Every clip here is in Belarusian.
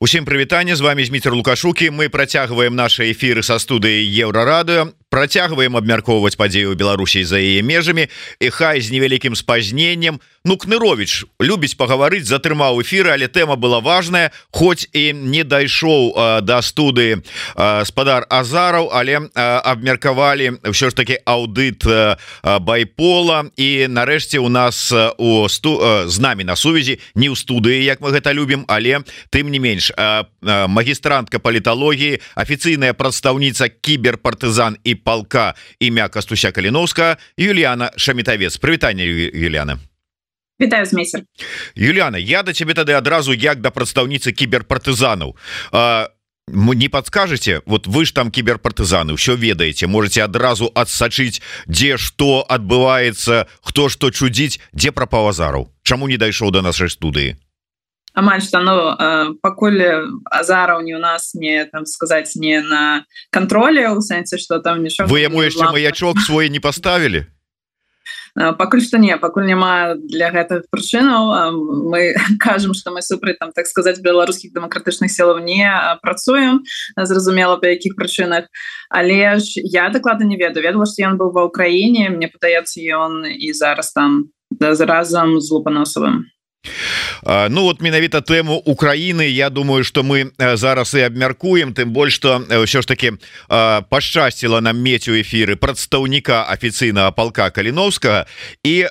Усім прывітанне з вами Зміцер лукашукі. Мы працягваем наши эфиры са студыі еўрарадыо працягваем абмяркоўваць падзею Беларусій за яе межамі. І хай з невялікім спазненнем. Ну кнырович любіць пагаварыць затрымаў эфиры але тэма была важная хоць і не дайшоў да студыі спадар азараў але абмеркавалі ўсё ж таки аўдыт байпола. І нарэшце у нас у сту з намі на сувязі не ў студыі як мы гэта любім але тым не менш магістрантка паліталогіі афіцыйная прадстаўніца кіберпартызан і палка імя кастуся каліновска Юліяна шамітавец прывітанне Юліяна Вітаю месяц Юліяна я да цябе тады адразу як да прадстаўніцы кіберпартызанаў не подскажете? Вот вы ж там кіберпартызаны ўсё ведаеце можете адразу адсачыць дзе што адбываецца хто што чудзіць дзе пра павазараў Чаму не дайшоў до нашай студыі амаль что ну пакуль азараў не у нас не там сказаць не на контроле у сэнсе что там вы яму яшчэ маячок свой не поставілі пакуль што не пакуль няма для гэтых прычынаў мы кажам што мы супраць там так сказаць беларускіх дэмакратычных сілаў не працуем. Зразумела па якіх прычынах але ж я дакладна не ведаю ведала што ён быў ва ўкраіне мне падаецца ён і зараз там да, разам з лупаносавым Ну вот менавіта тэму Украіны Я думаю что мы зараз і абмяркуем тым больш что ўсё ж таки пашчасціла нам мець у эфиры прадстаўніка афіцыйнага палка каліновска і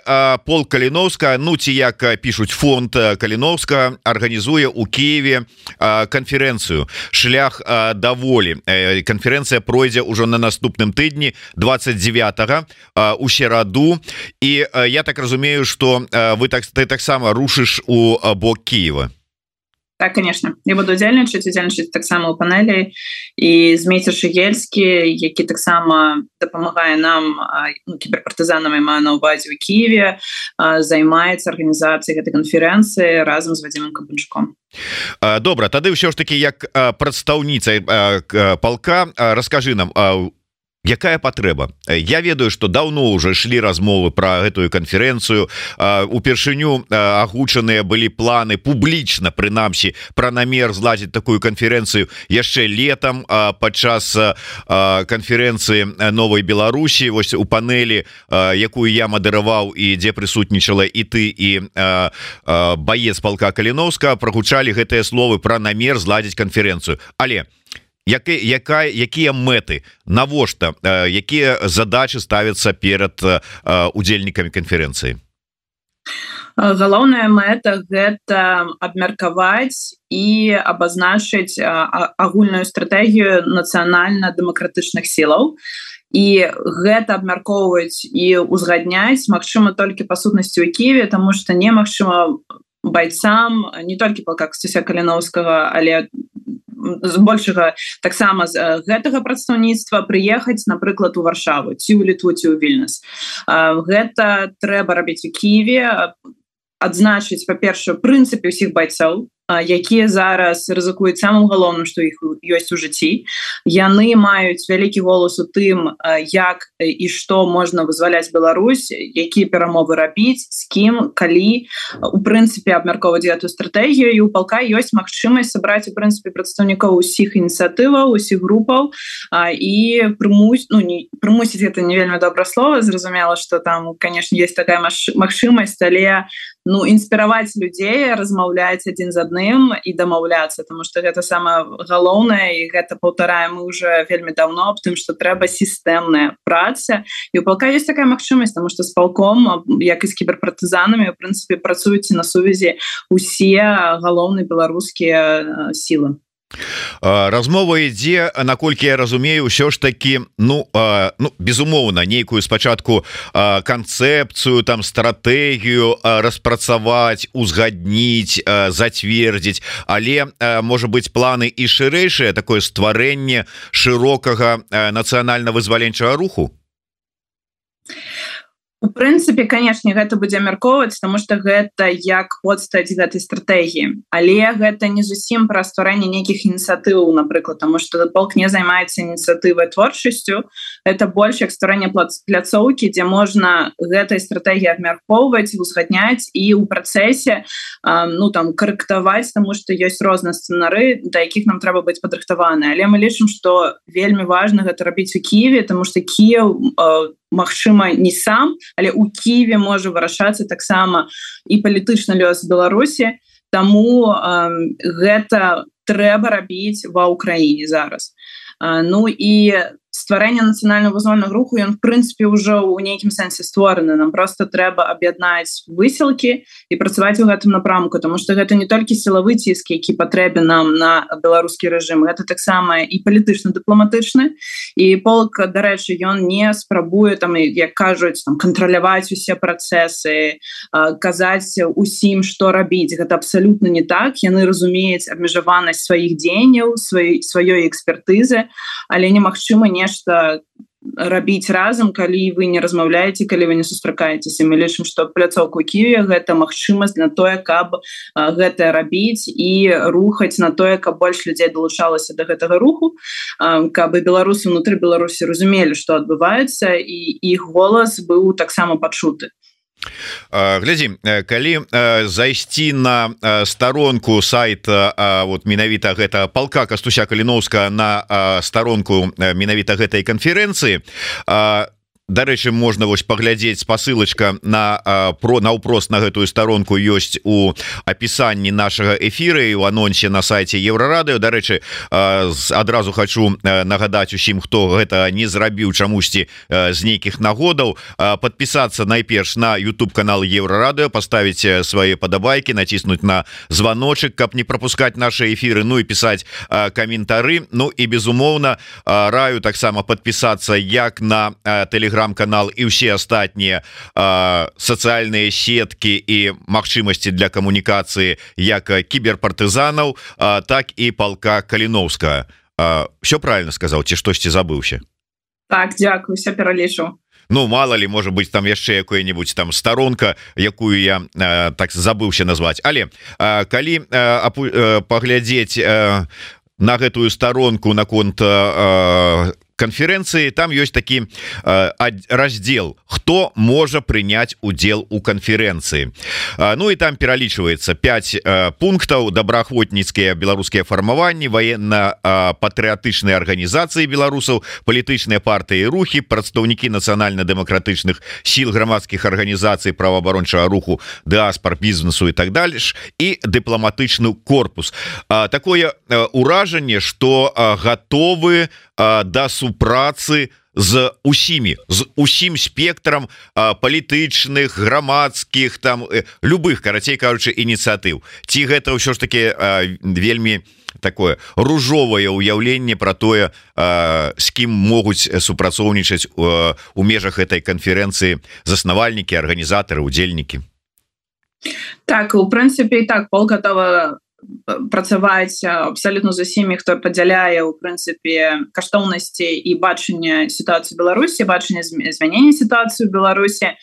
пол каліновска Ну ці як пишутць фонд каліновска органнізуе у Киеве конференцэнцыю шлях даволі конференцэнцыя пройдзе ўжо на наступным тыдні 29 у сераду і я так разумею что вы так ты таксама рушыш будзеш у бок Киева? Так конечно. Я буду удзельнічаць удзельнічаць таксама у панелі і змейцер шегельскі які таксама дапамагае нам ну, кіберпартызанамі маю на увазе у Киеве займаецца арганізацыяй гэтай канферэнцыі разам з вадзімым кабунчком добра тады ўсё ж таки як прадстаўніцай палка раскажы нам у якая патрэба Я ведаю что давно уже ішлі размовы про гэтую конференцэнцыю упершыню агучаныя былі планы публічна прынамсі про намер зладзіць такую конференцэнцыю яшчэ летом падчас конференцэнцыі новой Беларусі вось у панелі якую я мадыраваў і дзе прысутнічала і ты і баец палка каліновска прогучалі гэтыя словы про намер зладзіць конференцэнцыю але у як якая якія мэты? Навошта якія задачи ставятся перад удзельнікамі конференцэнцыі галоўная мэта гэта абмеркаваць і абазначыць агульную стратэгію нацыянальна-дэмакратычных сілаў. І гэта абмяркоўваць і узгадняць Мачыма толькі па сутнасці ў Киеве тому что немагчыма байцам не толькі па как суся каліновскага але збольшага таксама з гэтага прадстаўніцтва прыехаць напрыклад у варшаву ці ў літву ці ў вільнас гэта трэба рабіць у Киеве адзначыць па-першую прынцыпе ўсіх байцоў якія зараз рызыкуюць самым галоўным што іх ёсць у жыцці. Яны маюць вялікі голас у тым як і што можна вызваляць Беларусь якія перамовы рабіць з кім калі. У прынцыпе абмяркоўваць эту стратэгію. І у палка ёсць магчымасць сабраць у прынцыпе прадстаўнікоў усіх ініцыятываў усіх групаў і прымусь ну не прымусіць это не вельмі добра слова. Зразумела что там конечно есть такая магчымасць але ну інспіраваць людзей размаўляць адзін з адным і дамаўляцца тому что гэта самое галоўнае і гэта паўтараем мы уже вельмі давно аб тым что трэба сістэмная праца. І у палка есть такая магчымасць тому что с палком як і з кіберпартызанамі у прынцыпе працуюце на сувязі усе галоўныя беларускія сілы размова ідзе наколькі я разумею ўсё ж таки ну а, ну безумоўна нейкую спачатку канцэпцыю там стратэгію распрацаваць узгадніць зацвердзіць. Але можа быть планы і шырэйшае такое стварэнне шырокага нацыянальна-вызваленчага руху прынцыпе канешне гэта будзе абмяркоўваць тому что гэта як подстаць гэтай стратэгіі але гэта не зусім пра стварэнне нейкіх ініцыятыў напрыклад тому что полк не займаецца ініцыятывай творчасцю это больш як стварэнне пляцоўкі дзе можна гэтай стратэгіі абмяркоўваць узгадняць і у працэсе ну там карэктаваць тому что ёсць розныя сцэнары да якіх нам трэба быць падрыхтаваны але мы лічым что вельмі важно гэта рабіць у Киеве тому что Киев у Магчыма не сам але у Киеве можа вырашацца таксама і палітычна лёс Беларусі Таму э, гэта трэба рабіць ва ўкраіне зараз. Э, Ну і стварэнне нацыянального вызвольнага руху ён в прынцыпе ўжо ў нейкім сэнсе створаны. Нам просто трэба аб'яднаць высілкі і працаваць у гэтым напрамку тому что гэта не толькі сілавы ціск які патрэбен нам на беларускі рэжым это таксама і палітычна дыпламатычны і полк дарэчы ён не спрабуе там як кажуць там кантраляваць усе працэсы казаць усім что рабіць. Гэта абсалютна не так. Яны разумеюць абмежаванасць сваіх дзеянняў сваёй сваёй экспертызы але немагчыма не нешта рабіць разам калі вы не размаўляеце калі вы не сустракаецеся. Мы лічым што пляцоўку ківе гэта магчымасць на тое каб гэта рабіць і рухаць на тое каб больш людзей далучалася до гэтага руху каб і беларусы унутры беларусі разумелі што адбываецца і іх голас быў таксама пачуты глядзі калі зайсці на старонку сайта вот менавіта гэта палка кастуся каліновска на старонку менавіта гэтай канферэнцыі Дарэчы можна вось паглядзець спасылочка на про наўпрост на гэтую старонку ёсць у апісанні нашага эфира і у анонсе на сайте еврорадыо Дарэчы адразу хочу нагадаць усім хто гэта не зрабіў чамусьці з нейкіх нагодаў. Подпісацца найперш на YouTube канал еврорадыо поставить свае падабайкі націснуць на званочек каб не пропускать наши эфиры Ну і пісаць каментары. Ну і безумоўна раю таксама подпісацца як на телеграм телеграм-канал і ўсе астатнія сацыяльныя сеткі і магчымасці для камунікацыі як кіберпартызанаў так і палка каліновская все правильно сказаў ці штосьці забыўся так дзякую все пералічу Ну мало ли может быть там яшчэ якое-нибудь там сторонка якую я э, так забыўся назвать. Але э, калі э, паглядзець э, на гэтую сторонку наконт э, конференции там есть такі э, раздел хто можа принять удел у конференции э, Ну и там пералічваецца 5 э, пунктаў добраахвотніцкія беларускія фармаванні военно-патрыотычныя організацыі беларусаў палітычныя партыі рухи прадстаўнікі нацыянальна-дэмакратычных сіл грамадскіх арганізацый праваабарончага руху дыаспор бізнесу и так дальше і дыпламатычны корпус. Э, такое э, уражанне что э, готовы э, да су супрацы з усімі з усім спектрам палітычных грамадскіх там любых карацей кажучы ініцыятыў. Ці гэта ўсё ж таки вельмі такое ружовае ўяўленне про тое з кім могуць супрацоўнічаць у межах этой канферэнцыі заснавальнікі арганізатары удзельнікі? Так у прынцыпе і так пол готова працаваць абсалютна з усімі хто падзяляе у прынцыпе каштоўнасці і бачання сітуацыі Беларусі бачання змянення сітуацыю Беларусі.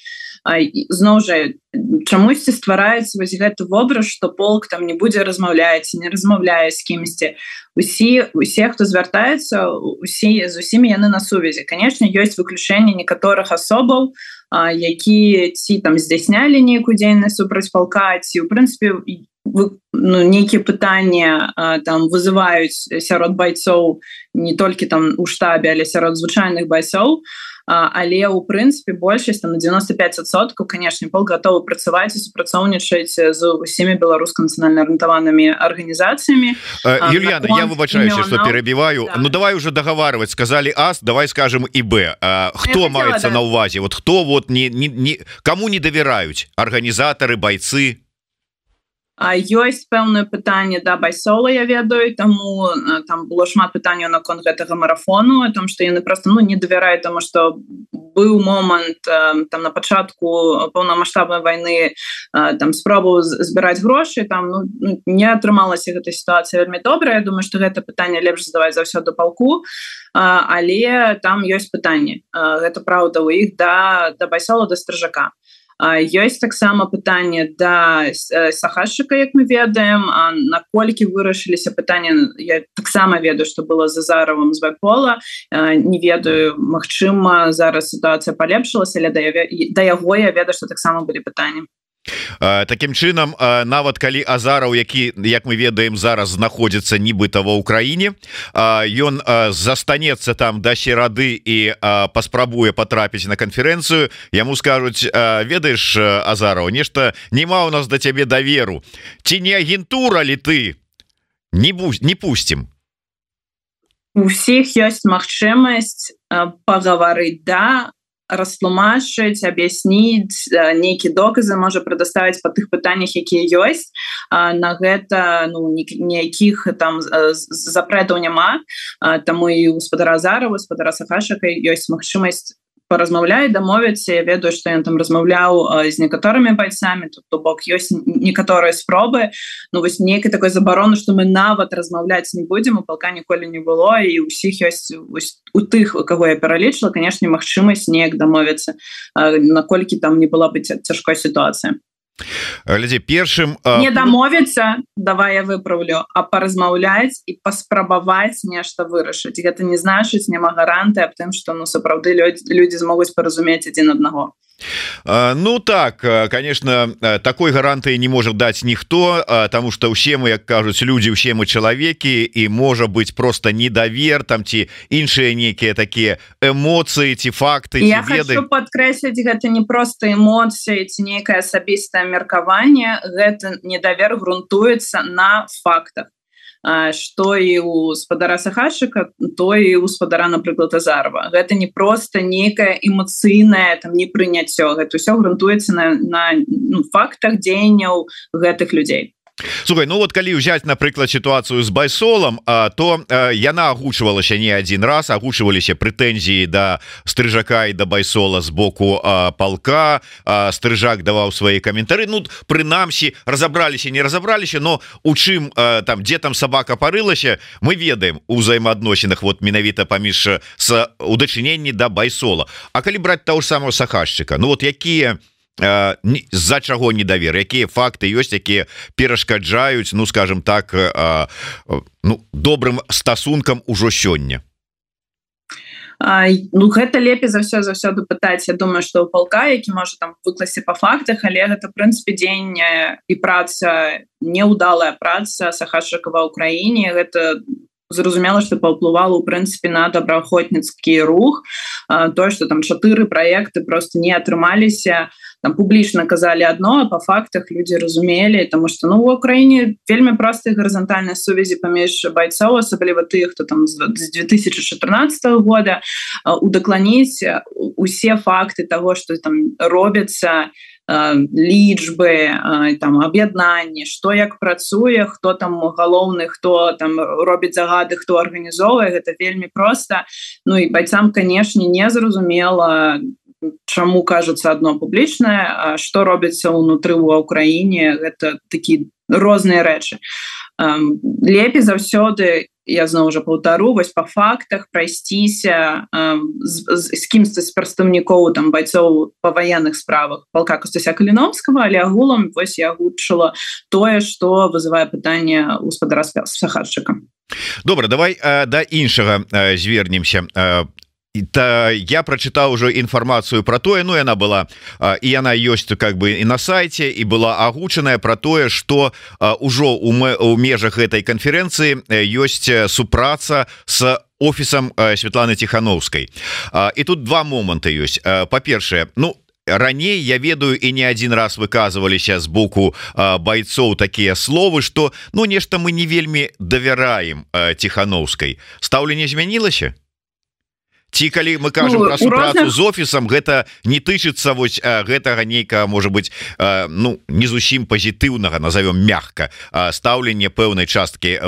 Зноў жа чамусьці ствараецца вось гэты вобраз что полк там не будзе размаўляць не размаўляе з кімсьці. Усі усе хто звяртаецца усе з усімі яны на сувязі. Конечно ёсць выключэнне некаторых асобаў які ці там здзяйснялі нейкую дзейнасць супраць палка ці у прынцыпе ну, нейкія пытанні там вызываюць сярод байцоў не толькі там у штабе але сярод звычайных байцоў але у прынцыпе большасць там на 95соткаў конечно пол готовы працаваць і супрацоўнічаць з усімі беларуска-нацыянальна арыентаванымі арганізацыямі Юльяна я выбачаюсь что перабіваю да. Ну давай уже договаривать сказали ас давай скажем і б. Хто маецца да. на увазе? Вот хто вот не, не, не кому не давяраюць арганізатары бойцы ёсць пэўнае пытанне да байсола я ведаю таму там было шмат пытанняў наконт гэтага марафону о том что яны просто ну не давяраюць таму что быў момант там на пачатку паўнамасштабнай войны там спробу збіраць грошы там ну, ну не атрымалася гэта сітуацыя вельмі добрая. Я думаю что гэта пытанне лепш задаваць за ўсё до палку. Але там ёсць пытанне гэта праўда у іх да да байсола да стражака ёсць таксама пытанне да сахашчыка як мы ведаем наколькі вырашыліся пытанне я таксама ведаю что было за заравым з байпола не ведаю Мачыма зараз сітуацыя палепшылася але да яго я ведаю что таксама былі пытанні Такім чынам нават калі азараў які як мы ведаем зараз знаходзіцца нібыта ва ўкраіне ён застанецца там да серады і паспрабуе патрапіць на канферэнцыю яму скажуць ведаеш азараў нешта няма у нас да цябе даверу ці не агентура ли ты? Не будь не пусцім усіх ёсць магчымасць пагаварыць да растлумачыць аб'ясніць нейкі доказы можа прадаставіць па тых пытаннях якія ёсць на гэта ну ніякіх там запрэтаў няма таму і гаспадара зара гаспадара сахашака ёсць магчымасць размаўляе дамовіцца я ведаю что ён там размаўляў з некаторымі байцамі тут то бок ёсць некаторыя спробы Ну вось нейкай такой забароны что мы нават размаўляць не будзем у палка ніколі не было і ўсіх ёсць у тых у кого я пералічыла канешне магчымасць неяк дамовіцца наколькі там не была быць цяжкой сітуацыя глядзі першым не дамовіцца давай я выправлю а паразмаўляць і паспрабаваць нешта вырашыць гэта не значыць няма гаранты аб тым што ну сапраўды людзі змогуць паразумець адзін аднаго Ну так конечно такой гарантыі не может даць ніхто тому что ўсе мы як кажуць люди ўсе мы чалавекі і можа быть просто недавер там ці іншыя нейкія такія эмоцыі ці факты подкрэсліць гэта не просто эмоцыі ці нейкае асабістае меркаванне гэта недавер грунтуецца на фактах что і у спадара сахашчыка то і у спадара напрыклад азарва гэта не просто нейкае эмацыйнае там не прыняццё гэта ўсё грунтуецца на, на ну, фактах дзеянняў гэтых людзей Слухай, ну вот калі ўзяць напрыклад сітуацыю з байсолам то яна агучвалася не один раз агучваліся прэтэнзіі да стрыжака і да байсола з боку палка стрыжак даваў свае каментары. Ну прынамсі разабраліся не разабраліся но у чым там дзе там собака парылася мы ведаем у ўзаемаадносінах вот менавіта паміж с удачыненні да байсола. А калі браць того самого сахашчыка Ну вот якія у з-за чаго недавер? Якія факты ёсць якія перашкаджаюць ну скажем так а, ну добрым стасункам ужо сёння? Ну гэта лепей за все заўсёды пытаць Я думаю что у палка які можа там выкласе по фактах але гэта прынцыпе дзень і праца неудалая праца сахашакова Украіне гэта зразумела что паўплывала у прынцыпе на добраахвотніцкі рух. То что там чатыры проекты просто не атрымаліся там публічна казалі одно по фактах люди разумелі тому что ну в Украіне вельмі просты гарызантальнай сувязі паміж байцоў асабліва тых хто там з 2014 года удакланіць усе факты того что там робяцца и лічбы там аб'яднанні что як працуе хто там галоўны хто там робіць загады хто арганізоўвае гэта вельмі просто Ну і байцам канешне незразумела чаму кажуцца одно публічнае что робіцца ўнутры ў Украіне. Гэта такі розныя рэчы. Лепей заўсёды я зноў уже паўтару вось по фактах прайсціся э, з, з, з кімсьці з прадстаўнікоў там байцоў па ваенных справах палка костася каліновскага але агулам вось я гучыла тое что вызывае пытанне гаспадара сахарчыка добра давай э, да іншага э, звернемся. Э, та я прочытаў ужо інфармацыю про тое Ну яна была і яна ёсць как бы і на сайте і была агучаная про тое что ўжо у у межах этой конференцэнцыі ёсць супраца с офісам Светланы тихохановской і тут два моманты ёсць па-першае Ну раней я ведаю і не один раз выказываліся з боку байцоў такія словы что ну нешта мы не вельмі давяраем тихохановской стаўленне змянілася ці калі мы кажем ну, про супрацу розных... з офісам гэта не тычыцца вось гэтага нейка может быть ну не зусім пазітыўнага назовём мягка стаўленне пэўнай часткі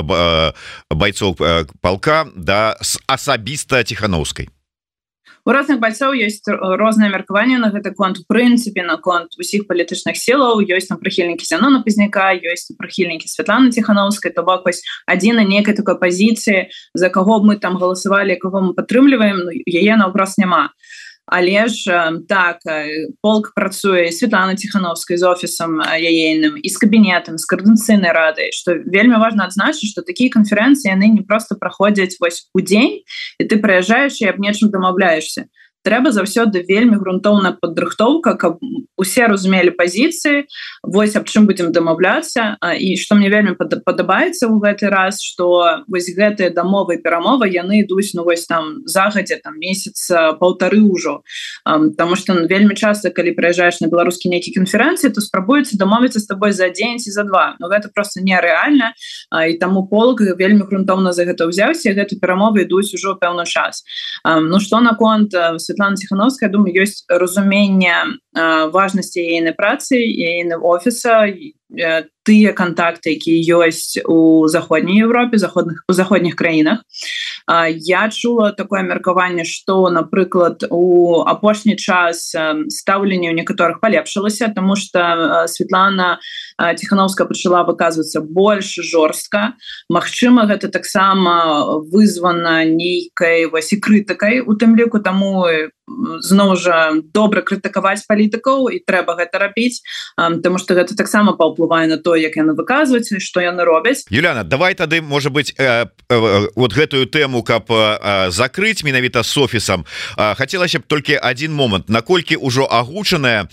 байцоў палка да асабіста ціхановскай у розных байцоў есть розныя меркаванне на гэты конт. Прынцыпе наконт усіх палітычных сілаў ёсць там прыхільнікі зянона пазняка ёсць прыхільнікі Святланы ціхановскай. То бок вось адзіна некай такой пазіцыі за каго мы там галасавалі кого мы падтрымліваем ну, яе наўпрост няма. а але ж так полк працуе Светлана тихохановскай з офісам яейным і з кабінетам з каардынцыйнай радай что вельмі важно адзначыць что такія канферэнцыі яны не просто праходзяць вось у дзень і ты прыязджаешь і аб нечым дамаўляешься трэба заўсёды вельмі грунтоўна падрыхтоўка каб усе разумелі пазіцыі вось аб чым будзем дамаўляцца. І што мне вельмі падабаецца ў гэты раз что вось гэтыя дамовы перамовы яны ідуць ну вось там загадзе там месяц полторы ўжо. Потому что ну, вельмі часто калі прыязджаешь на беларускі нейкі канферэнцыі то спрабуецца дамовіцца з тобой за дзень ці за два. Но гэта просто нереальна і таму полк вельмі грунтоўна за гэта ўзяўся гэту перамовы ідуць ужо пэўны час. Ну что наконт Светлана Тхановская думаю ёсць разуменне важнасці ейнай працы ейны офіса тыя контакты якія ёсць у заходняй Европе заходных у заходніх краінах. Я чула такое меркаванне что напрыклад у апошні час стаўленне ў некаторых палепшылася тому что Светлана тихохановска пачала выказвацца больш жорстка Мачыма гэта таксама вызвана нейкай вось і крытыкай у тым ліку таму зноў жа добра крытыкаваць палітыкаў і трэба гэта рабіць потому что гэта таксама паўплывае на то як яны выказваюць что яны робяць. Юляна давай тады можа быть э, э, вот гэтую тэму каб э, закрыть менавіта с офісам. Хацелася б толькі один момант. Наколькі ўжо агучаная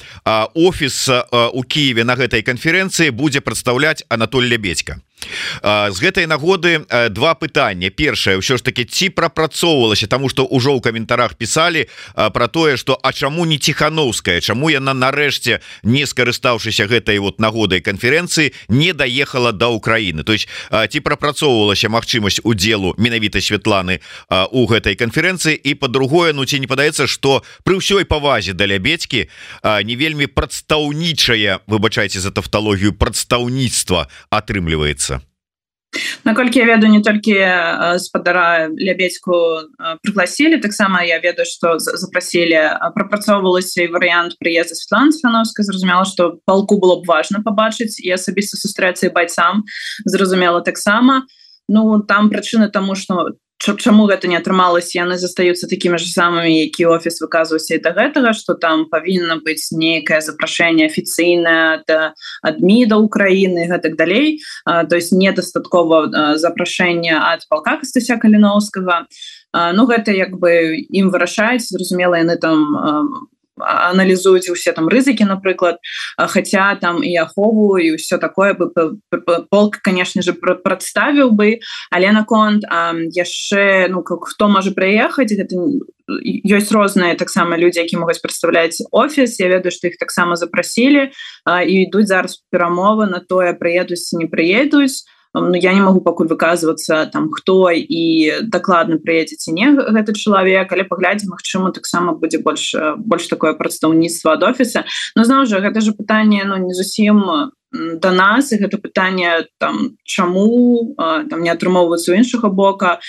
офіс у Киеве на гэтай канферэнцыі будзе прадстаўляць Анатоль лебедька з гэтай нагоды два пытання. Першае ўсё ж таки ці прапрацоўвалася тому что ўжо ў каментарах писали про тое что а чаму не тихохановская чаму яна нарэшце не скарыстаўшыся гэтай вот нагодай канферэнцыі не доехала до Украины то есть ці прапрацоўвалася магчымасць удзелу менавіта Светланы у гэтай канферэнцыі? І по-другое Ну ці не падаецца что при ўсёй павазе да лябедзькі не вельмі прадстаўнічая выбачайце за тавталогію прадстаўніцтва атрымліваецца наколькі я ведаю не толькі спадара лябедьку пригласілі таксама я ведаю что запросілі прапрацоўвалася і варыянт прыезда Светлана Сфановска зразумела что палку было б важно побачыць і асабіста сустрэцца байцам зразумела таксама Ну там прычыны тому что чаму гэта не атрымалось яны застаюцца такімі ж самымі які офіс выказваўся да гэтага что там павінна быць нейкае запрашэнне афіцыйнае адмі да Украіны гэтак далей. А, то есть недастаткова запрашэння ад палка кастася каліновскага. Ну гэта як бы ім вырашаюць. Зразумела яны там аналізуюць усе там рызыкі напрыклад хотя там і ахову і все такое бы полк конечно же прадставіў бы. Але наконт яшчэ ну как хто можа прыехаць гэта ёсць розныя таксама людзі які могуць прадстаўляць офіс я ведаю што іх таксама запрасілі і ідуць зараз перамовы на тое прыедуць не прыедуць Ну, я не могу пакуль выказвацца там хто і дакладна прыедзеце не гэты чалавек але паглядзім Мачыма таксама будзе больш больш такое прадстаўніцтва ад офіса но зноў жа гэта же пытанне ну не зусім до нас і гэта пытанне там чаму там не атрымоўваюцца у іншага бока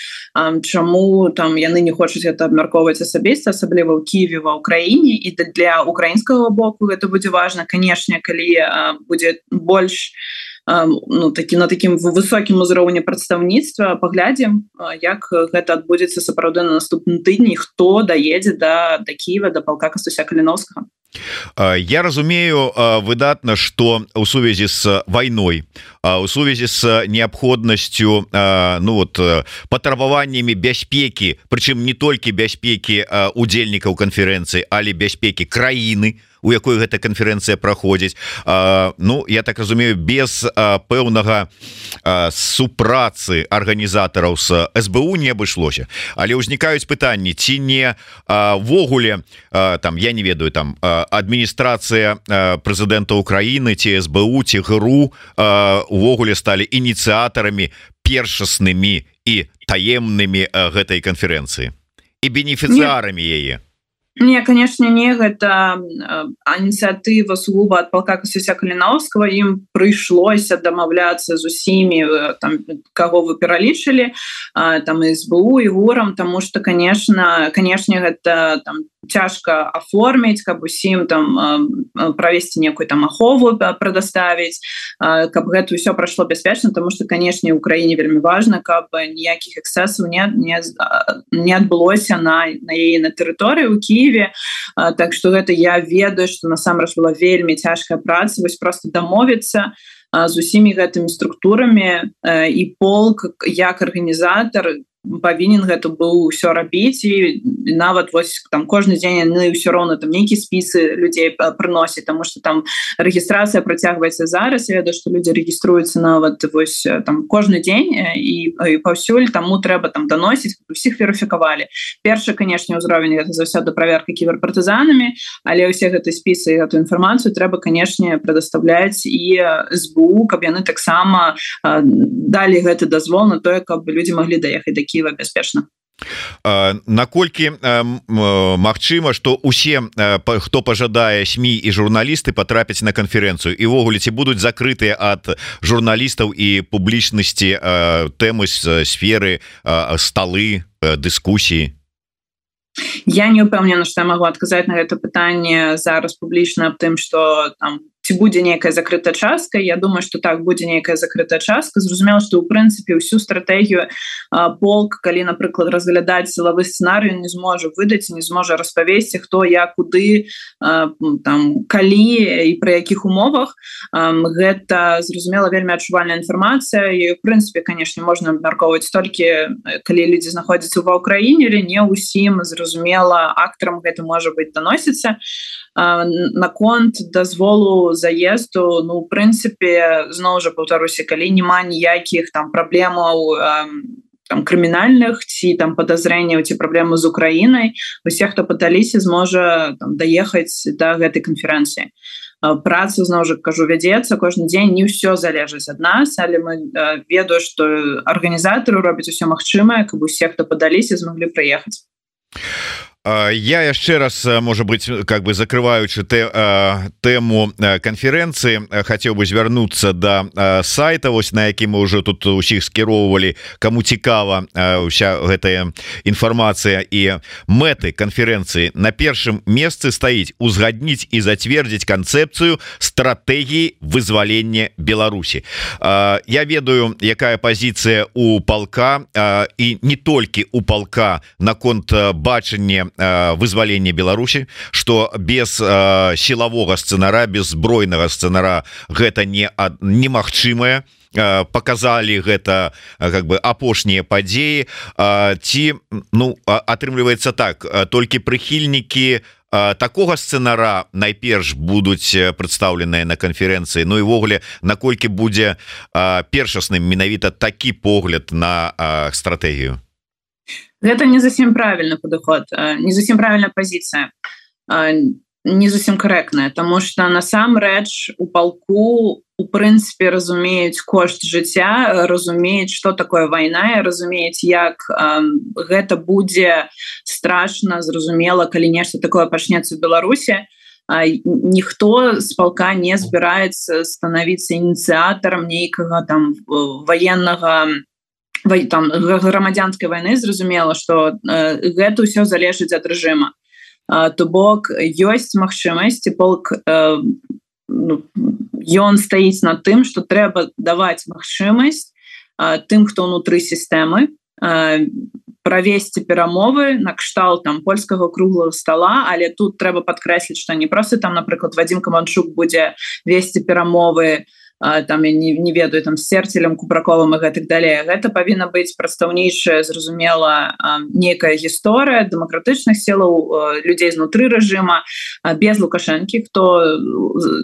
чаму там яны не хочуць это абмяркоўваць асабіста асабліва ў Киеве ва ўкраіне і для украінскага боку гэта будзе важна канешне калі будзе больш не ну, такі на такім высокім узроўні прадстаўніцтва паглядзім як гэта адбудзецца сапраўды на наступным тыдні хто даедзе да да Киева да палка кастуся каліновскага Я разумею выдатна что у сувязі с войной у сувязі с неабходнасцю ну вот патрабаваннями бяспеки прычым не толькі бяспеки удзельнікаў канферэнцыі але бяспеки краіны у у якой гэта канферэнцыя праходзіць. Ну я так разумею без пэўнага супрацы арганізатараў с СБУ не абышлося. Але ўзнікаюць пытанні ці не ввогуле там я не ведаю там адміністрацыя прэзідэнта Украіны ці СБУ ці ГРУ увогуле сталі ініцыятарамі першаснымі і таемнымі гэтай канферэнцыі. І бенефіцыарамі яе Не конечно не гэта ініцыятыва сугуба ад палка касуся каліновского ім прыйшлося дамаўляцца з усімі там кого вы пералічылі там СБУ і гурам тому что конечно канешне гэта там цяжка оформіць каб усім там правесці некую там ахову прадаставіць каб гэта ўсё прайшло бяспечна тому что канешне Украіне вельмі важно каб ніякіх эксцесаў не не, не адбылося на на яе на тэрыторыі у Киеве. Так что гэта я ведаю что насамрэч была вельмі цяжкая праца. Вось просто дамовіцца з усімі гэтымі структурамі і полк як арганізатор павінен гэта быў усё рабіць і нават вось там кожны дзень яны ўсё роўна там нейкі спісы людзей прыносіць тому что там рэгістрацыя працягваецца зараз. Ведаю што людзі рэгіструюцца нават вось там кожны дзень і, і паўсюль таму трэба там даносіць усіх верыфікавалі першы канешне ўзровень гэта заўсёды праверка кіберпартызанамі але ўсе гэты спісы эту інфармацыю трэба канешне прадастаўляць і СБУ каб яны таксама далі гэты дазвол на тое каб людзі маглі даехаць да Киева бяспечна наколькі Мачыма что усе хто пожадае сМ і журналісты потрапяць на канферэнцыю? Івогуле ці будуць закрытыя ад журналістаў і публічнасці тэмы з сферы сталы дыскусіі? Я не упэўнена что я могу адказаць на гэта пытанне зараз публічна аб тым что там ці будзе нейкая закрытая частка Я думаю что так будзе нейкая закрытая частка. Зразумела что у прынцыпе ўсю стратегію полк калі напрыклад разглядаць сілавы сцэнарыю не зможа выдаць не зможа распавесці хто я куды там калі і пры якіх умовах. Гэта зразумела вельмі адчувальная інфармацыя. І в прынцыпе канешне можна абмяркоўваць толькі калі людзі знаходзяцца ва ўкраіне или не ўсім зразумела актарам гэта можа быть даносіцца наконт дазволу заезду ну прынцыпе зноў жа паўтаруся калі няма ніякіх там праблемаў там крымінальных ці там подазрэнняў ці праблемы з Украінай усе хто пыталіся зможа даехаць до да гэтай канферэнцыі працу зноў жа кажу вядзецца кожны дзень не ўсё залежыць ад нас. Але мы ведаю что арганізатары робяць усё магчымае каб усе хто падаліся змаглі прыехаць я яшчэ раз может быть как бы закрываючы тэ, тэму конференцэнцыі хацеў бы звярнуцца до да сайта вось на які мы уже тут усіх скіроўвалі кому цікава ўся гэтая інфармацыя і мэты конференцэнцыі на першым месцы стаіць узгадніць і зацвердзіць канцэпцыю стратэгіі вызвалення Беларусі. Я ведаю якая пазіцыя у палка і не толькі у палка наконт бачання вызвалення Беларусі что без э, сілавога сцэнара без збройнага сцэнара гэта не немагчымае. Э, показалі гэта как бы апошнія падзеі. Ці ну атрымліваецца так толькі прыхільнікі такога сцэнара найперш будуць прадстаўленыя на канферэнцыі. Ну івогуле наколькі будзе першасным менавіта такі погляд на стратэгію гэта не зусім правильно падыход не зусім правильная позиция не зусім корректная тому что насамрэч у полку у прынцыпе разумеюць кошт жыцця разумеюць что такое вайна разумеюць як гэта будзе страшно зразумела калі нешта такое пачнецца Беларусі. Ніхто з палка не збіраецца становіцца ініцыятарам нейкага там военнага там грамадзянской войны зразумела что э, гэта ўсё залежыць ад рэжыма то бок ёсць магчымасці полк э, ну, ён стаіць на тым что трэба даваць магчымасць тым хто унутры сістэмы правесці перамовы накшталт там польскага круглого стола але тут трэба подкрэсліць что не просто там напрыклад вадзім каманчук будзе весці перамовы на там я не, не ведаю там серцелем купраковым и гэтак далее. Гэта павінна быць прадстаўнейшая зразумела некая гісторыя дэмакратычных сілаў людзей знутры рэжыма без лукашэнкі хто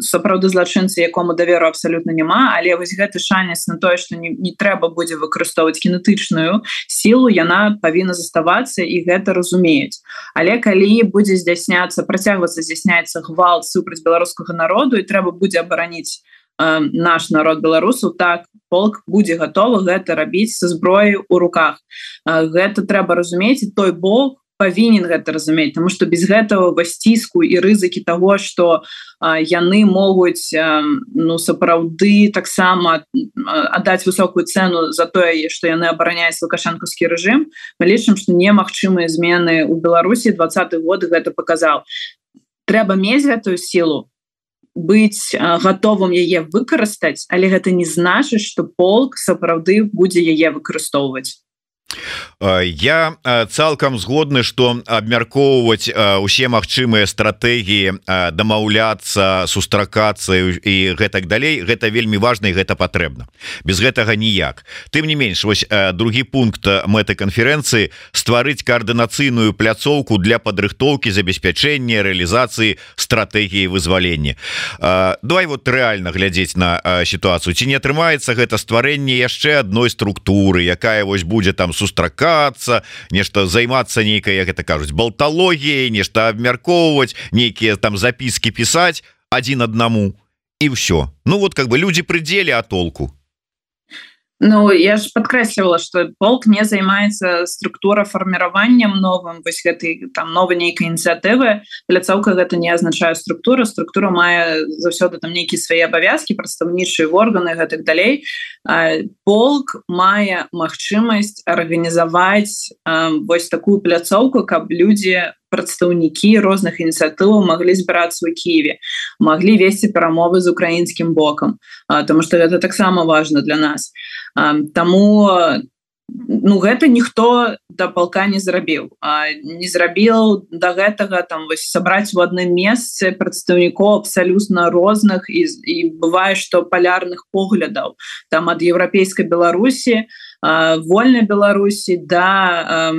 сапраўды злачынцы якому даверу абсалютна няма але вось гэты шанец на тое что не, не трэба будзе выкарыстоўваць кінетычную сілу яна павінна заставацца і гэта разумеюць але калі будзе здзяйсняцца працягвацца здзяйсняецца гвалт супраць беларускага народу і трэба будзе абараніць наш народ беларусу так полк будзе готовы гэта рабіць са зброі у руках. Гэта трэба разумець той бок павінен гэта разумець тому что без гэтага васціску і рызыкі того что яны могуць ну сапраўды таксама аддаць высокую цену за тое что яны абараняюць лукашэнкаўскі рэжым мы лічым что немагчымыя змены у Беларусі двадцаты год гэта показал трэба мець гэтую силу быць готовым яе выкарыстаць але гэта не значыць что полк сапраўды будзе яе выкарыстоўваць я цалкам згодны что абмяркоўваць усе магчымыя стратегії дамаўляться сустракацца і гэтак далей гэта вельмі важно і гэта патрэбна. Без гэтага ніяк. Тым не менш вось другі пункт мэты конференцэнцыі стварыць коаардынацыйную пляцоўку для падрыхтоўкі забеспячэння реалізацыі стратегії вызвалення. Давай вот реально глядзець на сітуацыю. Ці не атрымаецца гэта стварэнне яшчэ адной структуры якая вось будзе там сустракацца нешта займацца нейкай як это кажуць балталогіяй нешта абмяркоўваць нейкія там запіски пісаць один аднаму і все ну вот как бы люди прыдзелі а толку Ну я ж подкрэслівала что полк не займаецца структура фарміраваннем новым вось гэтай там новой нейкай ініцыятывы пляцоўка гэта не азначае структура. Структура мае заўсёды там нейкія свае абавязкі прадстаўнічыя органы гэтых далей полк мае магчымасць арганізаваць вось такую пляцоўку каб людзі прадстаўнікі розных ініцыятываў маглі збірацца ў Киеве маглі весці перамовы з украінскім бокам тому что гэта таксама важно для нас. Таму ну гэта ніхто да палка не зрабіў. Не зрабіў да гэтага там вось сабраць у адным месцы прадстаўнікоў абсалютна розных і, і бывае што палярных поглядаў там ад еўрапейскай беларусі вольной Беларусі да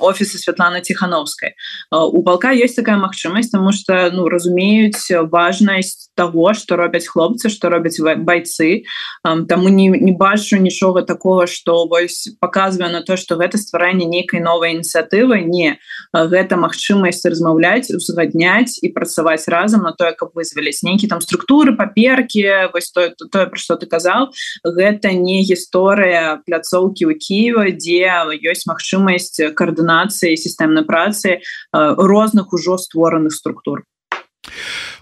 офіса Святлана тихохановской у полка есть такая магчымасць тому что ну разумеюць важнасць того что робяць хлопцы что робяць бойцы. Таму не, не бачу нічога такого что вось показывае на то что гэта стварэнне нейкай новой ініцыятывы не гэта магчымасць размаўляць узгадняць і працаваць разам на тое каб вызваліць нейкі там структуры паперки вось тое то, то, про что ты казал гэта не гісторыя пляцоў пляцоўкі ў Киева дзе ёсць магчымасць каардынацыі сістэмнай працы розных ужо створаных структур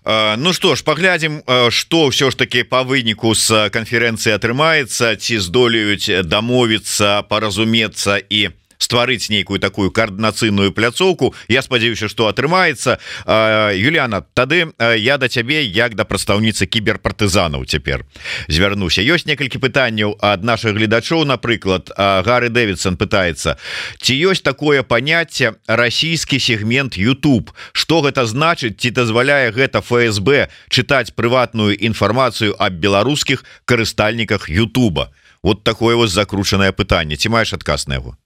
Ну что ж паглядзім что ўсё ж таки по выніку з канферэнцыі атрымаецца ці здолеюць дамовіцца паразумецца і по стварыць нейкую такую коаардынацыйную пляцоўку Я спадзяюся что атрымаецца Юліана тады я да цябе як да прадстаўніцы кіберпартызанаў цяпер. Звярнуся. Ёсць некалькі пытанняў ад наших гледачоў. Напрыклад Гары Дэвидсон пытается ці ёсць такое паняцце расійскі сегмент YouTube? Что гэта значыць? Ці дазваляе гэта ФСБ чытаць прыватную інфармацыю аб беларускіх карыстальніках Ютуба? Вот такое вось закручанае пытанне. Ці маеш адказ на яго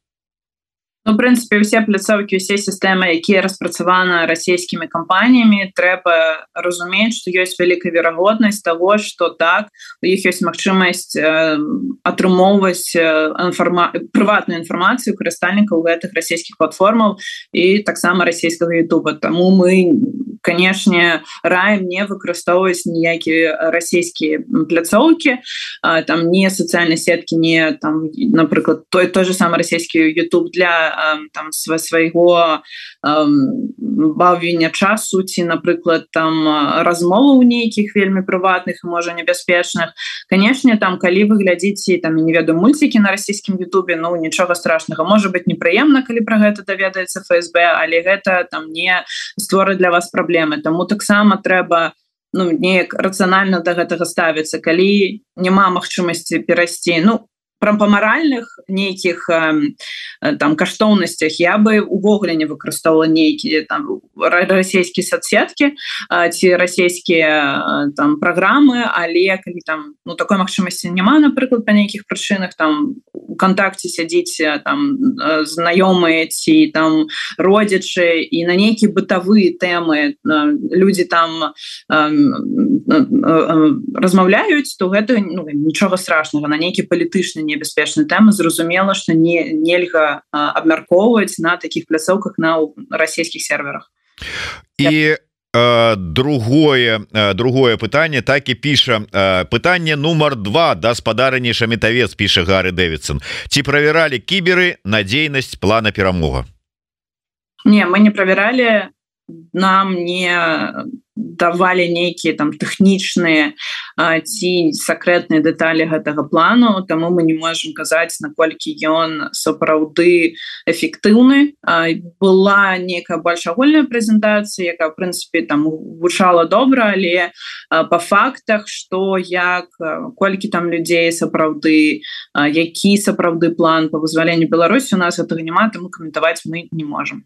Ну, прынцыпе усе пляцоўкі усе сістэмы якія распрацаваны расійскімі кампаніямі трэба разумець што ёсць вялікая верагоднасць того что так у іх ёсць магчымасць э, атрымоўваць інфарма прыватную інфармацыю карыстальнікаў гэтых расійскіх платформаў і таксама расійскага Ютуба. Таму мы канешне раем не выкарыстоўваць ніякія расійскія пляцоўкі там не сацыяльнай сеткі не там напрыклад той той же самы расійскі YouTube для там свайго бавення часу ці напрыклад там размову ў нейкіх вельмі прыватных можа небяспечных. Канешне там калі вы глядзіце там не веду мульцікі на расійскім Ютубе ну нічога страшнага. Можа быть непрыемна калі пра гэта даведаецца ФСБ але гэта там не створы для вас праблемы. Таму таксама трэба ну неяк рацыянальна до гэтага ставіцца. Калі няма магчымасці перайсці ну про па маральных нейкіх там каштоўнасцях я бы увогуле не выкарыстоўвала нейкія там расійскія соцсеткі ці расійскія там праграмы але калі там ну такой магчымасці няма напрыклад па нейкіх прычынах там контакце сядзіць там знаёмыя ці там родзічы і на нейкія бытавыя тэмы людзі там размаўляюць то гэта ну, нічога страшнага на нейкі палітычны небяспечны. Тэмы зразумела что не нельга абмяркоўваць на таких пляцоўках на расійскіх серверах. І другое другое пытанне так і піша пытанне нумар два да спадарні шамітавец піша Гары Дэвидсон ці правяралі кіберы надзейнасць плана перамога? Не мы не проверяли нам не давалі нейкія там тэхнічныя ці сакрэтныя дэталі гэтага плану. Таму мы не можемм казаць наколькі ён сапраўды эфектыўны. Была некая больш агульная прэзентацыя якая в прынцыпе там гучала добра але по фактах что як колькі там людзей сапраўды які сапраўды план по вызваленню Беларусі у нас гэтага няма таму каментаваць мы не можемм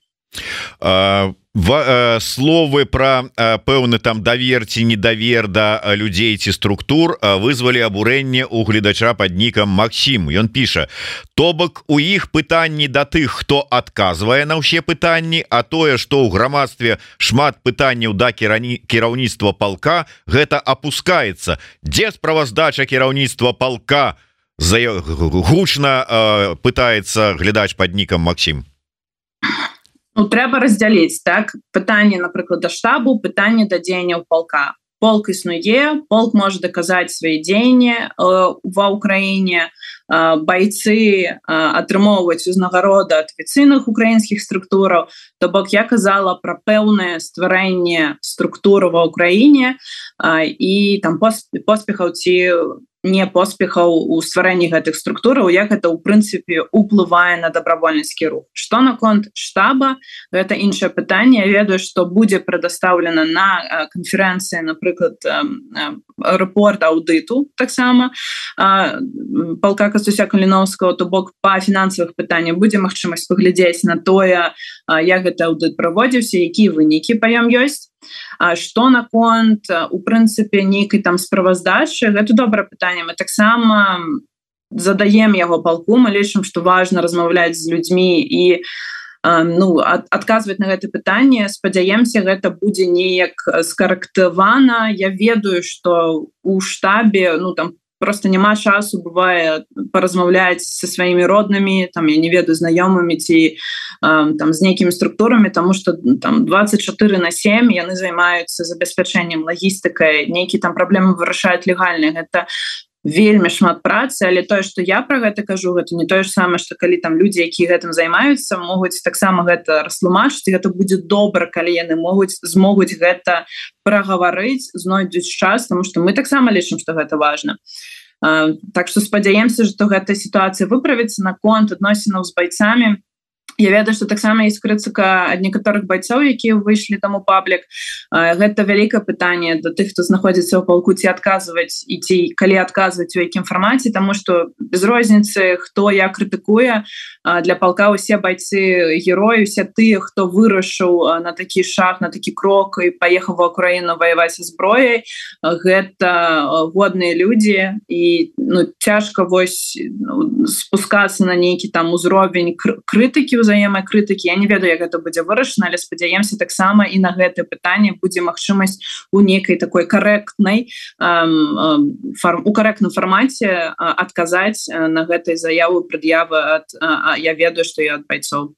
словы про пэўны там даверці недавер да людзей ці структур вызвалі абурэнне у гледача под нікам Макссім Ён піша то бок у іх пытанні да тых хто адказвае на ўсе пытанні а тое что ў грамадстве шмат пытанняў да керані кіраўніцтва палка гэта опускается дзе справаздача кіраўніцтва палка за гучна пытается глядач под нікам Макссім Ну трэба раздзяліць так? Пытанне напрыклад да штабу пытанне да дзеянняў палка полк існуе полк можа даказаць свае дзеянні э, ва ўкраіне э, байцы э, атрымоўваць узнагарода афіцыйных украінскіх структураў то бок я казала пра пэўнае стварэнне структуры ва ўкраіне э, і там поспехаў ці не поспехаў у стварэнні гэтых структураў як это ў прынцыпе уплывае на добровольніцкі рух. Что наконт штаба гэта іншае пытанне. Ведаю что будзе прадастаўлена на канферэнцыі напрыклад аэропорт аўдыту таксама палка кастуся каліновского то бок по фінансавых пытаннях будзе магчымасць паглядзець на тое як гэта аўдыт праводзіўся якія вынікі паём ёсць Что наконт у прынцыпе нейкай там справаздачы гэта добрае пытанне мы таксама задаем яго палку мы лічым что важно размаўляць з людзьмі і ну ад, адказваць на гэта пытанне спадзяемся гэта будзе неяк скарэктавана Я ведаю что у штабе ну там просто няма часу бывае паразмаўляць со сваімі роднымі там я не ведаю знаёмымі ці э, там з нейкімі структурамі тому что там 24 на 7 яны займаюцца забеспячэннем лагістыкай нейкі там праблемы вырашаюць легальны гэта вельмі шмат працы але тое что я про гэта кажу гэта не тое ж самае что калі там людзі які гэтым займаюцца могуць таксама гэта растлумачыць гэта будзе добра калі яны могуць змогуць гэта прагаварыць знойдуць час тому что мы таксама лічым что гэта важно так что спадзяемся что гэта сітуацыя выправіцца наконт адносінаў з байцамі Я ведаю что таксама есть крыцыка ад некаторых байцоў якія выйшлі таму паблік. Гэта вялікае пытанне до тых хто знаходзіцца ў палку ці адказваць і ці калі адказваць у якім фармаце тому что без розніцы хто я крытыкуе для палка усе байцы героі усе тыя хто вырашыў на такі шаг на такі крок і паехаў в Украіну ваяваць зброяй. Гэта годныя людзі і ну цяжка вось ну, спускацца на нейкі там узровень крытыкі у ўзаемай крытыкі Я не ведаю як гэта будзе вырашана але спадзяемся таксама і на гэтае пытанне будзе магчымасць у нейкай такой карэктнай фарм у карэктным фармаце адказаць на гэтай заяву прад'явы ад я ведаю што я ад байцоў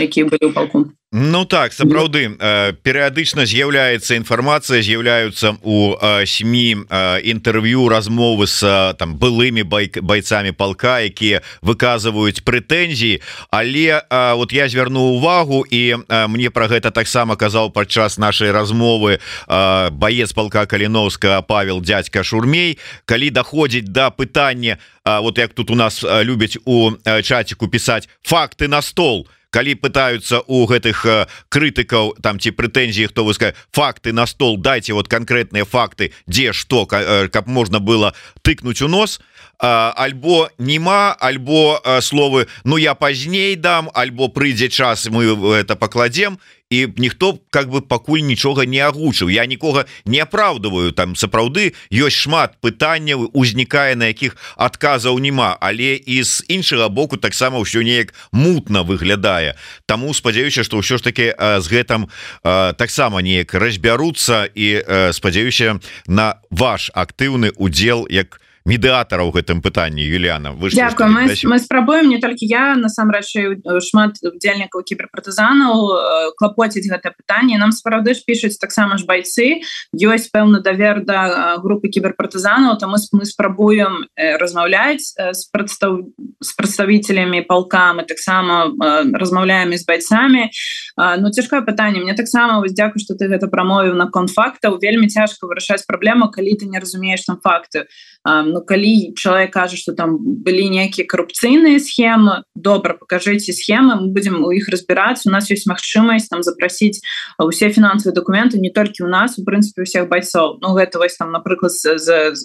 якія былі ў палку Ну так сапраўды перыядычна з'яўляецца інфармацыя з'яўляюцца у сямі інтэрв'ю размовы с там былымі байк байцамі палка якія выказваюць прэтэнзіі. Але вот я звярну увагу і мне про гэта таксама казаў падчас нашай размовы баец палка каліновска Павел дядька шурмей калі даходзіць да пытання вот як тут у нас любяць у чаціку пісаць факты на стол то калі пытаются у гэтых э, крытыкаў там ці прэтэнзіі хто выска факты на стол дайте вот конкретные факты дзе что э, каб можна было тыкнуть у нос альбо нема альбо словы Ну я пазней дам альбо прыйдзе час мы это пакладзем і ніхто как бы пакуль нічога не агучыў я нікога не апраўдываю там сапраўды ёсць шмат пытанняў узнікае на якіх адказаў няма але і з іншага боку таксама ўсё неяк мутна выглядае. Таму спадзяюся что ўсё ж таки з гэтым таксама неяк разбяруцца і спадзяюся на ваш актыўны удзел як медыатара ў гэтым пытанні Юліана вы Дякую, мы, мы спрабуем не толькі я насамрэч шмат удзельнікаў кіберпартызанаў клапоціць гэта пытанне нам сапраўды ж пішуць таксама ж байцы ёсць пэўны давер да групы кіберпартызанаў там мы спрабуем размаўляць з прадстав з прадставителями палка мы таксама размаўляем з байцамі Ну цяжкое пытанне мне таксама вось дзякую что ты гэта прамовіў наконт фактаў вельмі цяжка вырашаць праблему калі ты не разумееш там факты Ну калі чалавек кажа что там былі некія карупцыйныя схемы добра покажите схемы мы будем у іх разбираться. У нас есть магчымасць там запросить усе фінансовые документы не толькі у нас у прынцыпе всех байцоў Ну гэта вось там напрыклад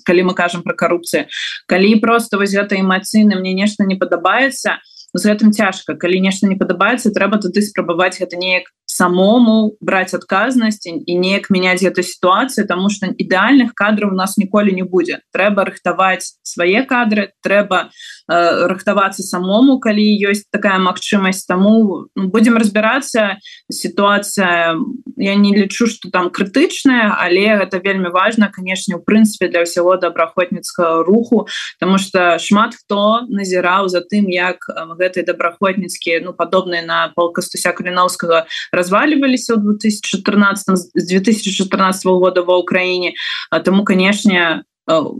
калі мы кажам про карупцыю калі просто вось гэта эмацыйны мне нешта не падабаецца з гэтым цяжка калі нешта не падабаецца трэба туды спрабаваць гэта неяк самому браць адказнасць і неяк мяняць эту сітуацыю тому что ідэальных кадраў у нас ніколі не будзе трэба рыхтаваць свае кадры трэба э, рыхтавацца самому калі ёсць такая магчымасць таму ну, будемм разбірацца сітуацыя я не лічу что там крытычная але гэта вельмі важно канешне у прынцыпе для ўсяго добраахвотніцкага руху тому что шмат хто назіраў за тым як гэтай добраахвотніцкія ну падобныя на полкастуся каліновскага раз разваливаліся ў 2014 з 2014 года ва ўкраіне тому канешне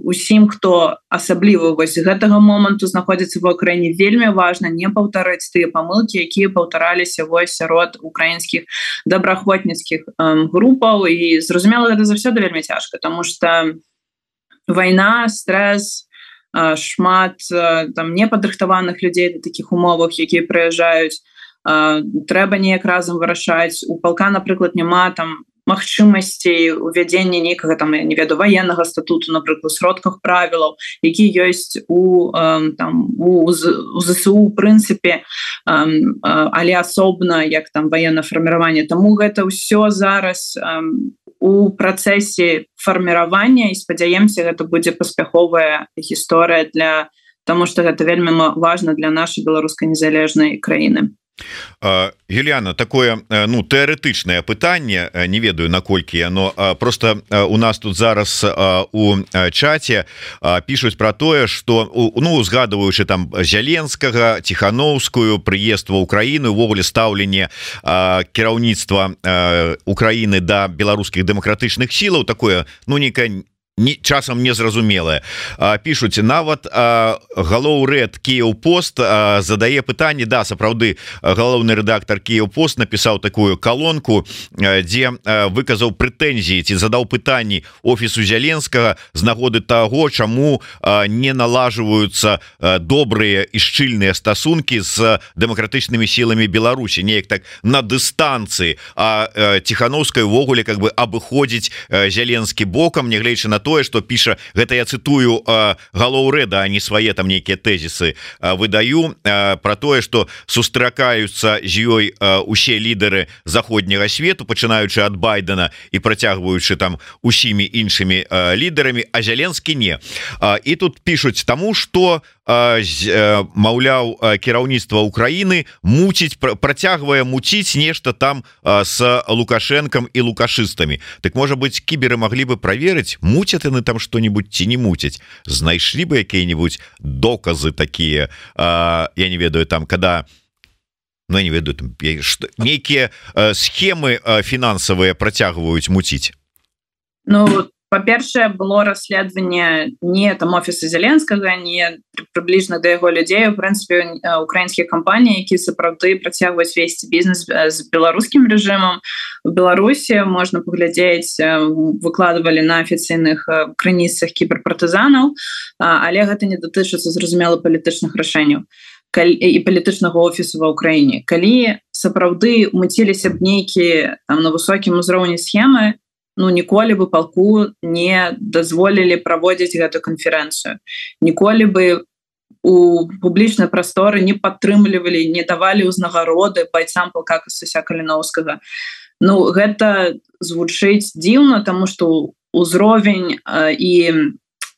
усім хто асабліва вось гэтага моманту знаходзіцца ва ўкраіне вельмі важна не паўтарыць тыя памылкі якія паўтараліся вось сярод украінскіх добраахвотніцкіх групаў. І зразумела гэта заўсёды вельмі цяжка тому что вайна стресс шмат там непадрыхтаваных людзей таких умовах якія прыязджаюць трэба неяк разам вырашаць. У палка напрыклад няма там магчымасцей увядзення нейкага там я не веду военного статуту напрыклад сродках правілаў які ёсць у там у ЗСУ прынцыпе але асобна як там военно фарміраванне. Таму гэта ўсё зараз у працэсе фарміравання і спадзяемся гэта будзе паспяховая гісторыя для тому что гэта вельмі важна для нашай беларускай незалежнай краіны Юліана такое ну тэарэтычнае пытанне не ведаю наколькі яно просто у нас тут зараз у чаце пишутць про тое что ну узгадываючы там зяленскага тихохановскую прыезд ва Украіны увогуле стаўленне кіраўніцтва Украіны да беларускіх дэмакратычных сілаў такое ну некая не часам незразумелая пишутць нават галоў рэд Кіў пост задае пытанне да сапраўды галоўны рэдактор Кіў пост напісаў такую колонку дзе выказаў прэтэнзіі ці задаў пытанні офісу зяленскага з нагоды таго чаму не налажваюцца добрыя і шчыльныя стасункі з дэмакратычнымі сіламі Беларусі. Неяк так на дыстанцыі. А тихохановскай увогуле как бы абыходзіць зяленскі бокам нягледзячы на тое что піша гэта я цытую галоў рэда не свае там нейкія тэзісы выдаю про тое что сустракаюцца з ёй усе лідары заходняга свету пачынаючы ад байдена і працягваючы там усімі іншымі лідарамі а зяленскі не. І тут пишутць таму что маўляў кіраўніцтва Украіны муціць працягвае муціць нешта там с лукашэнкам і лукашыстамі. Так можа быть кіберы маглі бы праверыць муцяць яны там что-нибудь ці не муцяць. Знайшлі бы якія-нибудь доказы такія я не ведаю там когда Ну, не ведаю нейкія схемы фінансавыя працягваюць муціць. Ну па-першае было расследаванне не там офіса зяленскага не прыбліжна да яго людзей. У прынцыпе украінскія кампаніі які сапраўды працягваюць весці бізнес з беларускім рэжымам. У беларусі можна паглядзець выкладывалі на афіцыйных крыніцах кіберпартызанаў але гэта не датычыцца зразумела палітычных рашэнняў і палітычнага офісу ва ўкраіне. Калі сапраўды мыціліся б нейкі там на высокім узроўні схемы ну ніколі бы палку не дазволілі праводзіць гэту канферэнцыю ніколі бы у публічнай прасторы не падтрымлівалі не давалі ўзнагароды байцам палка касуся каліновскага Ну гэта звучыць дзіўна тому что ўзровень і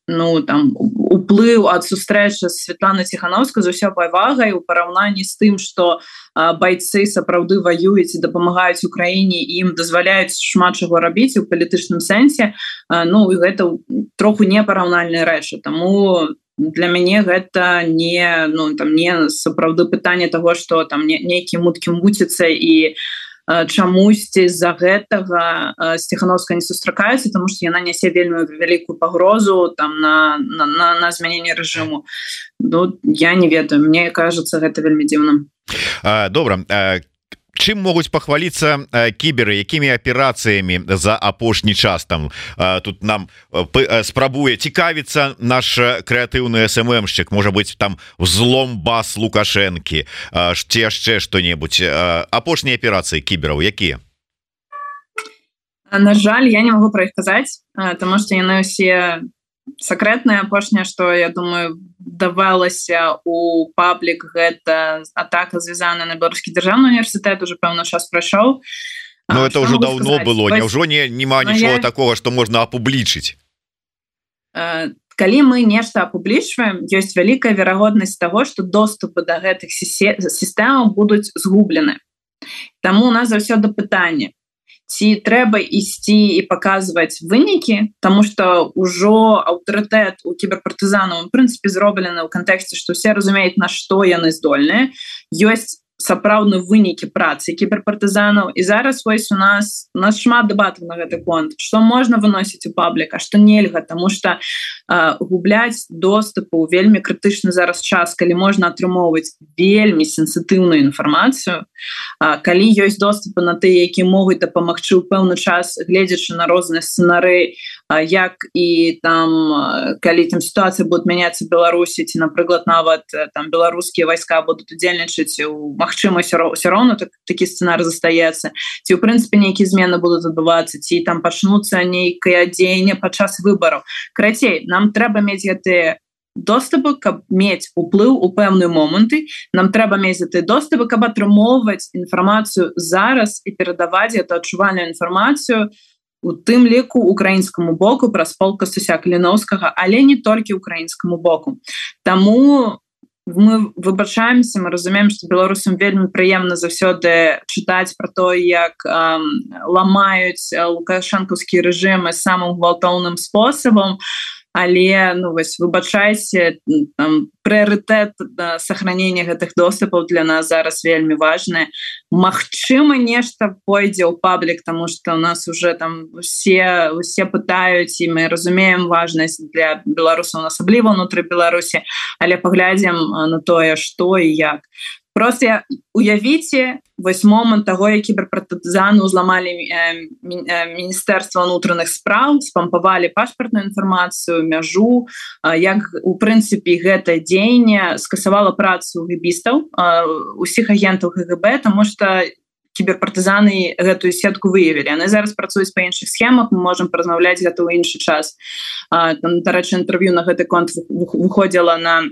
ну там уплыў ад сустрэчы Светлана ціхановска з уся павагай у параўнанні з тым что байцы сапраўды ваююць і дапамагаюць Україніне ім дазваляюць шмат чаго рабіць у палітычным сэнсе. Ну і гэта троху непараўнальныя рэчы. Таму для мяне гэта не ну там не сапраўды пытанне того что там не нейкі муткі муціцца і чамусьці з-за гэтага сціхановска не сустракаецца тому что яна нясе вельмі вялікую пагрозу там на на, на, на змяненне рэжыму. Ну я не ведаю мне кажется гэта вельмі дзіўным добра чым могуць пахваліцца кіберы? Якімі аперацыямі за апошні час там? Тут нам спрабуе цікавіцца наш крэатыўны сммщик можа быть там взлом бас лукашэнкі. Ці яшчэ что-небудзь апошнія аперацыі кібераў якія? На жаль я не могу про іх казаць потому что яны усе сакрэтная апошняя что я думаю давалася у паблік гэта атака звязана на беларускі дзяржаўны універсітэт уже пэўна час прайшоў. Ну это уже давно сказать? было. Няўжо не няма нічого я... такого что можна апублічыць калі мы нешта апублічваем ёсць вялікая верагоднасць того что доступы до гэтых сістэмаў будуць згублены. Таму у нас заўсёды пытанне ці трэба ісці і паказваць вынікі тому что ўжо аўтарытэт у кіберпартызанаў прынцыпе зроблены ў кантэксце што все разумеюць на што яны здольныя ёсць сапраўдны вынікі працы кіберпартызанаў. І зараз вось у нас у нас шмат дэбатаў на гэты конт. Что можна выносіць у пабліка что нельга тому что губляць доступу вельмі крытычны зараз час калі можна атрымоўваць вельмі сенсітыўную інфармацыю. Калі ёсць доступы на тыя які могуць дапамагчы ў пэўны час гледзячы на розныя сцэнары як і там калі там сітуацыя будет мяняцца беларусі ці напрыклад нават там беларускія войска будуць удзельнічаць у магчымасць все роўно так, такі сцэнар застаецца ці у прынцыпе нейкія змены будуць адбывацца ці там пачнуцца нейкае дзеянне падчас выбараў. Карацей нам трэба мець гэтыя доступы каб мець уплыў у пэўныя моманты нам трэба мець гэты доступы каб атрымоўваць інфармацыю зараз і перадаваць это адчувальную інфармацыю у тым ліку украінскаму боку праз полка суся кліновскага але не толькі украінскаму боку. Таму мы выбачаемся мы разумеем что беларусам вельмі прыемна заўсёды чытаць про то як эм, ламаюць лукашэнкаўскі рэжымы самым гвалтоўным спосабам але ну вось выбачайце прыярытэт сохранения гэтых доступаў для нас зараз вельмі важное Мачыма нешта пойдзе ў паблік тому что у нас уже там все усе пытаюць і мы разумеем важнасць для беларусаў асабліва унутры беларусі. Але паглядзім на тое что і як. Просто уявіце вось момант того як кіберпартызаны узламалі міністэрства унутраных справ спампавалі пашпартную інфармацыю мяжу. Як у прынцыпе гэта дзеянне скасавала працу гэбістаў усіх агентаў ГГБ тому что кіберпартызаны гэтую сетку выявілі. Яны зараз працуюць па іншых схемах мы можемм празмаўляць гэта ў іншы час. Дарэчы інтэрв'ю на гэты конт выходзіла на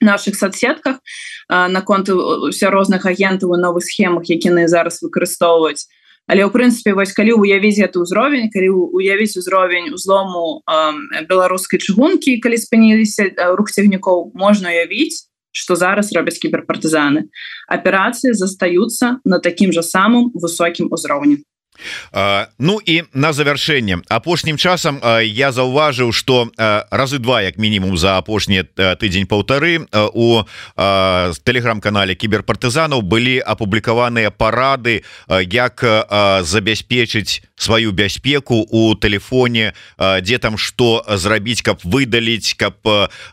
наших соцсетках наконт усе розных агентаў і новых схемах якіны зараз выкарыстоўваюць але ў прынцыпе вось калі уявіць гэты ўзровень калі уявіць узровень узлому беларускай чыгункі калі спыніліся рух цягнікоў можна уявіць что зараз робяць кіберпартызаны аперацыі застаюцца на такім жа самым высокім узроўні Ну і на завяршэнне апошнім часам я заўважыў что разы два як мінімум за апошні тыдзень паўтары у тэлеграм-канале кіберпартызанаў былі апублікаваныя парады як забяспечыць сваю бяспеку у телефоне дзе там что зрабіць каб выдаліць каб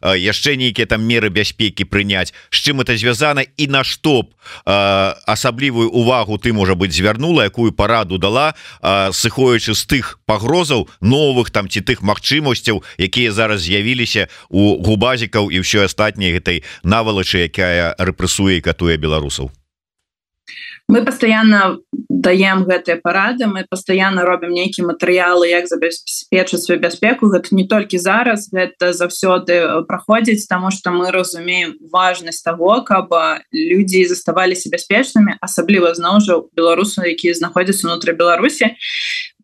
яшчэ нейкія там меры бяспекі прыняць. З чым это звязана і на што б асаблівую увагу ты можа быть звярнула якую параду дала была сыходзячы з тых пагрозаў новых там ці тых магчымасцяў якія зараз з'явіліся у губазікаў і ўсё астатняй гэтай навалачы якая рэпрэсуе катуе беларусаў мы постоянно даем гэтыя парады мы постоянно робім нейкія матэрыялы як забяспечыць сваю бяспеку гэта не толькі зараз гэта заўсёды праходзіць тому что мы разумеем важнасць того каб людзі заставаліся бяспечнымі асабліва зноў жа беларусу якія знаходзяцца унутры беларусі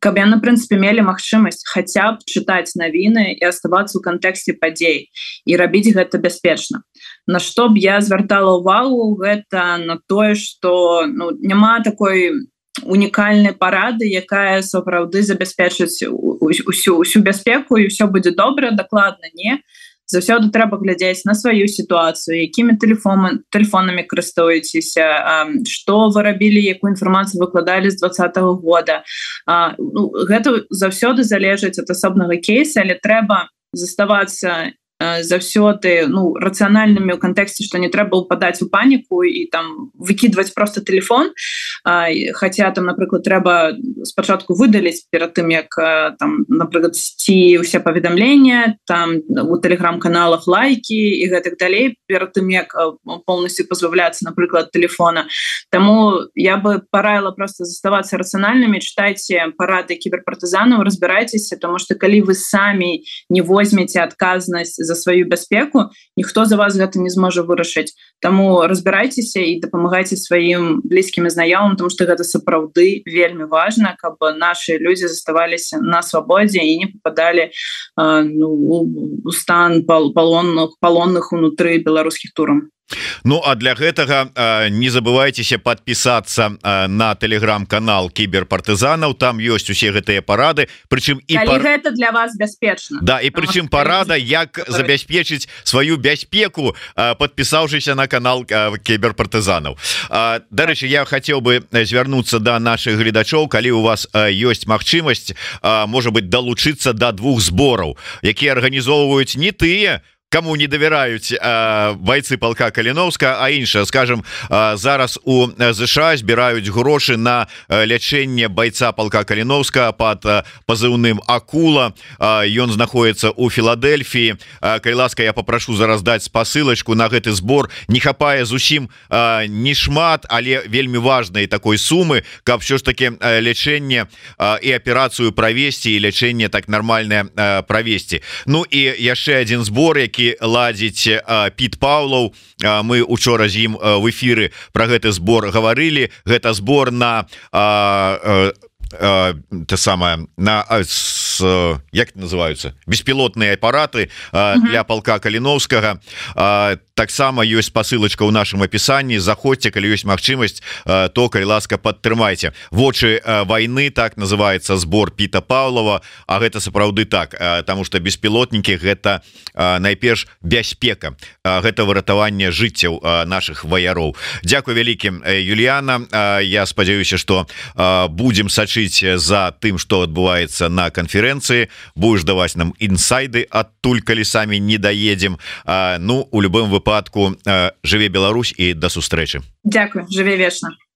каб яны прынцыпе мелі магчымасць хаця б чытаць навіны і оставацца ў кантэксце падзей і рабіць гэта бяспечна на што б я звяртала ўвагу гэта на тое что ну, няма такой унікальнай парады якая сапраўды забяспечыць усю усю бяспеку і все будзе добра дакладна не. Заўсёды трэба глядзець на сваю сітуацыю якімі тэлефоны тэлефонамі карыстуецеся что вы рабілі якую інфармацыю выкладалі з двадцатого года. А, ну, гэта заўсёды залежыць ад асобнага кейса але трэба заставацца заўсёды ну рацыянальнымі ў кантэксце што не трэба упадаць у паніку і там выкідваць просто телефон. Хотя там напрыклад трэба спачатку выдаліць перад тым як там напрыклад ці усе паведамлення там у телеграм-каналах лайки і гэтак далей перад тым як полностью пазбавляцца напрыклад телефона. Таму я бы параіла просто заставацца рацыянальнымі читайте парады кіберпартызанаў разбірайцеся тому что калі вы самі не возьмеце адказнасць за сваю бяспеку ніхто за вас гэта не зможа вырашыць. Таму разбірайцеся і дапамагайце сваім блізкімі знаёмым тому что гэта сапраўды вельмі важна каб наши людзі заставаліся на свабодзе і не попадалі ну, у стан пал палонных палонных унутры беларускіх турам Ну а для гэтага не забывайтеся подпісацца на телеграм-канал кіберпартызанаў. Там ёсць усе гэтыя парады. Прычым і пар... гэта для вас бяспечна. Да і прычым парада як забяспечыць сваю бяспеку подпісаўшыся на канал кіберпартызанаў. Дарэчы я хотел бы звярнуцца до да наших гледачоў. Калі у вас ёсць магчымасць можа быть далучыцца до да двух збораў якія арганізоўваюць не тыя кому не давяраюць бойцы полка каліновска а іншая скажем зараз у ЗША збіраюць грошы на лячэнне бойца полка каліновска под пазыўным акула ён знаходіцца у Філадельфіі калі ласка я попрошу зараз даць спасылочку на гэты збор не хапае зусім не шмат але вельмі важной такой сумы каб що ж таки лячэнне і аперацыю правесці і лячэнне так нармальное правесці Ну і яшчэ один збор які які ладзіць Піт Паўлаў. Мы учора з ім в эфиры про гэты збор гаварылі. Гэта збор на те самое на с, як называются беспілотные апараты для полка каліновскага таксама ёсць посылочка ў нашем опісанні заходзьце калі ёсць магчымасць то калі ласка падтрымайце. Вочы войны так называется сбор Піта Павлова А гэта сапраўды так тому что беспілотнікі гэта найперш бяспека гэта выратаванне жыццяў наших ваяроў. Дякую вялікім Юліяна Я спадзяюся что будем сачыць за тым что адбываецца на канферэнцыі. Будешь даваць нам інсайды адтуль калі самі не даедем Ну у любым выпадку выпадку жыве Беларусь і да сустрэчы Дякую. Жыве вечна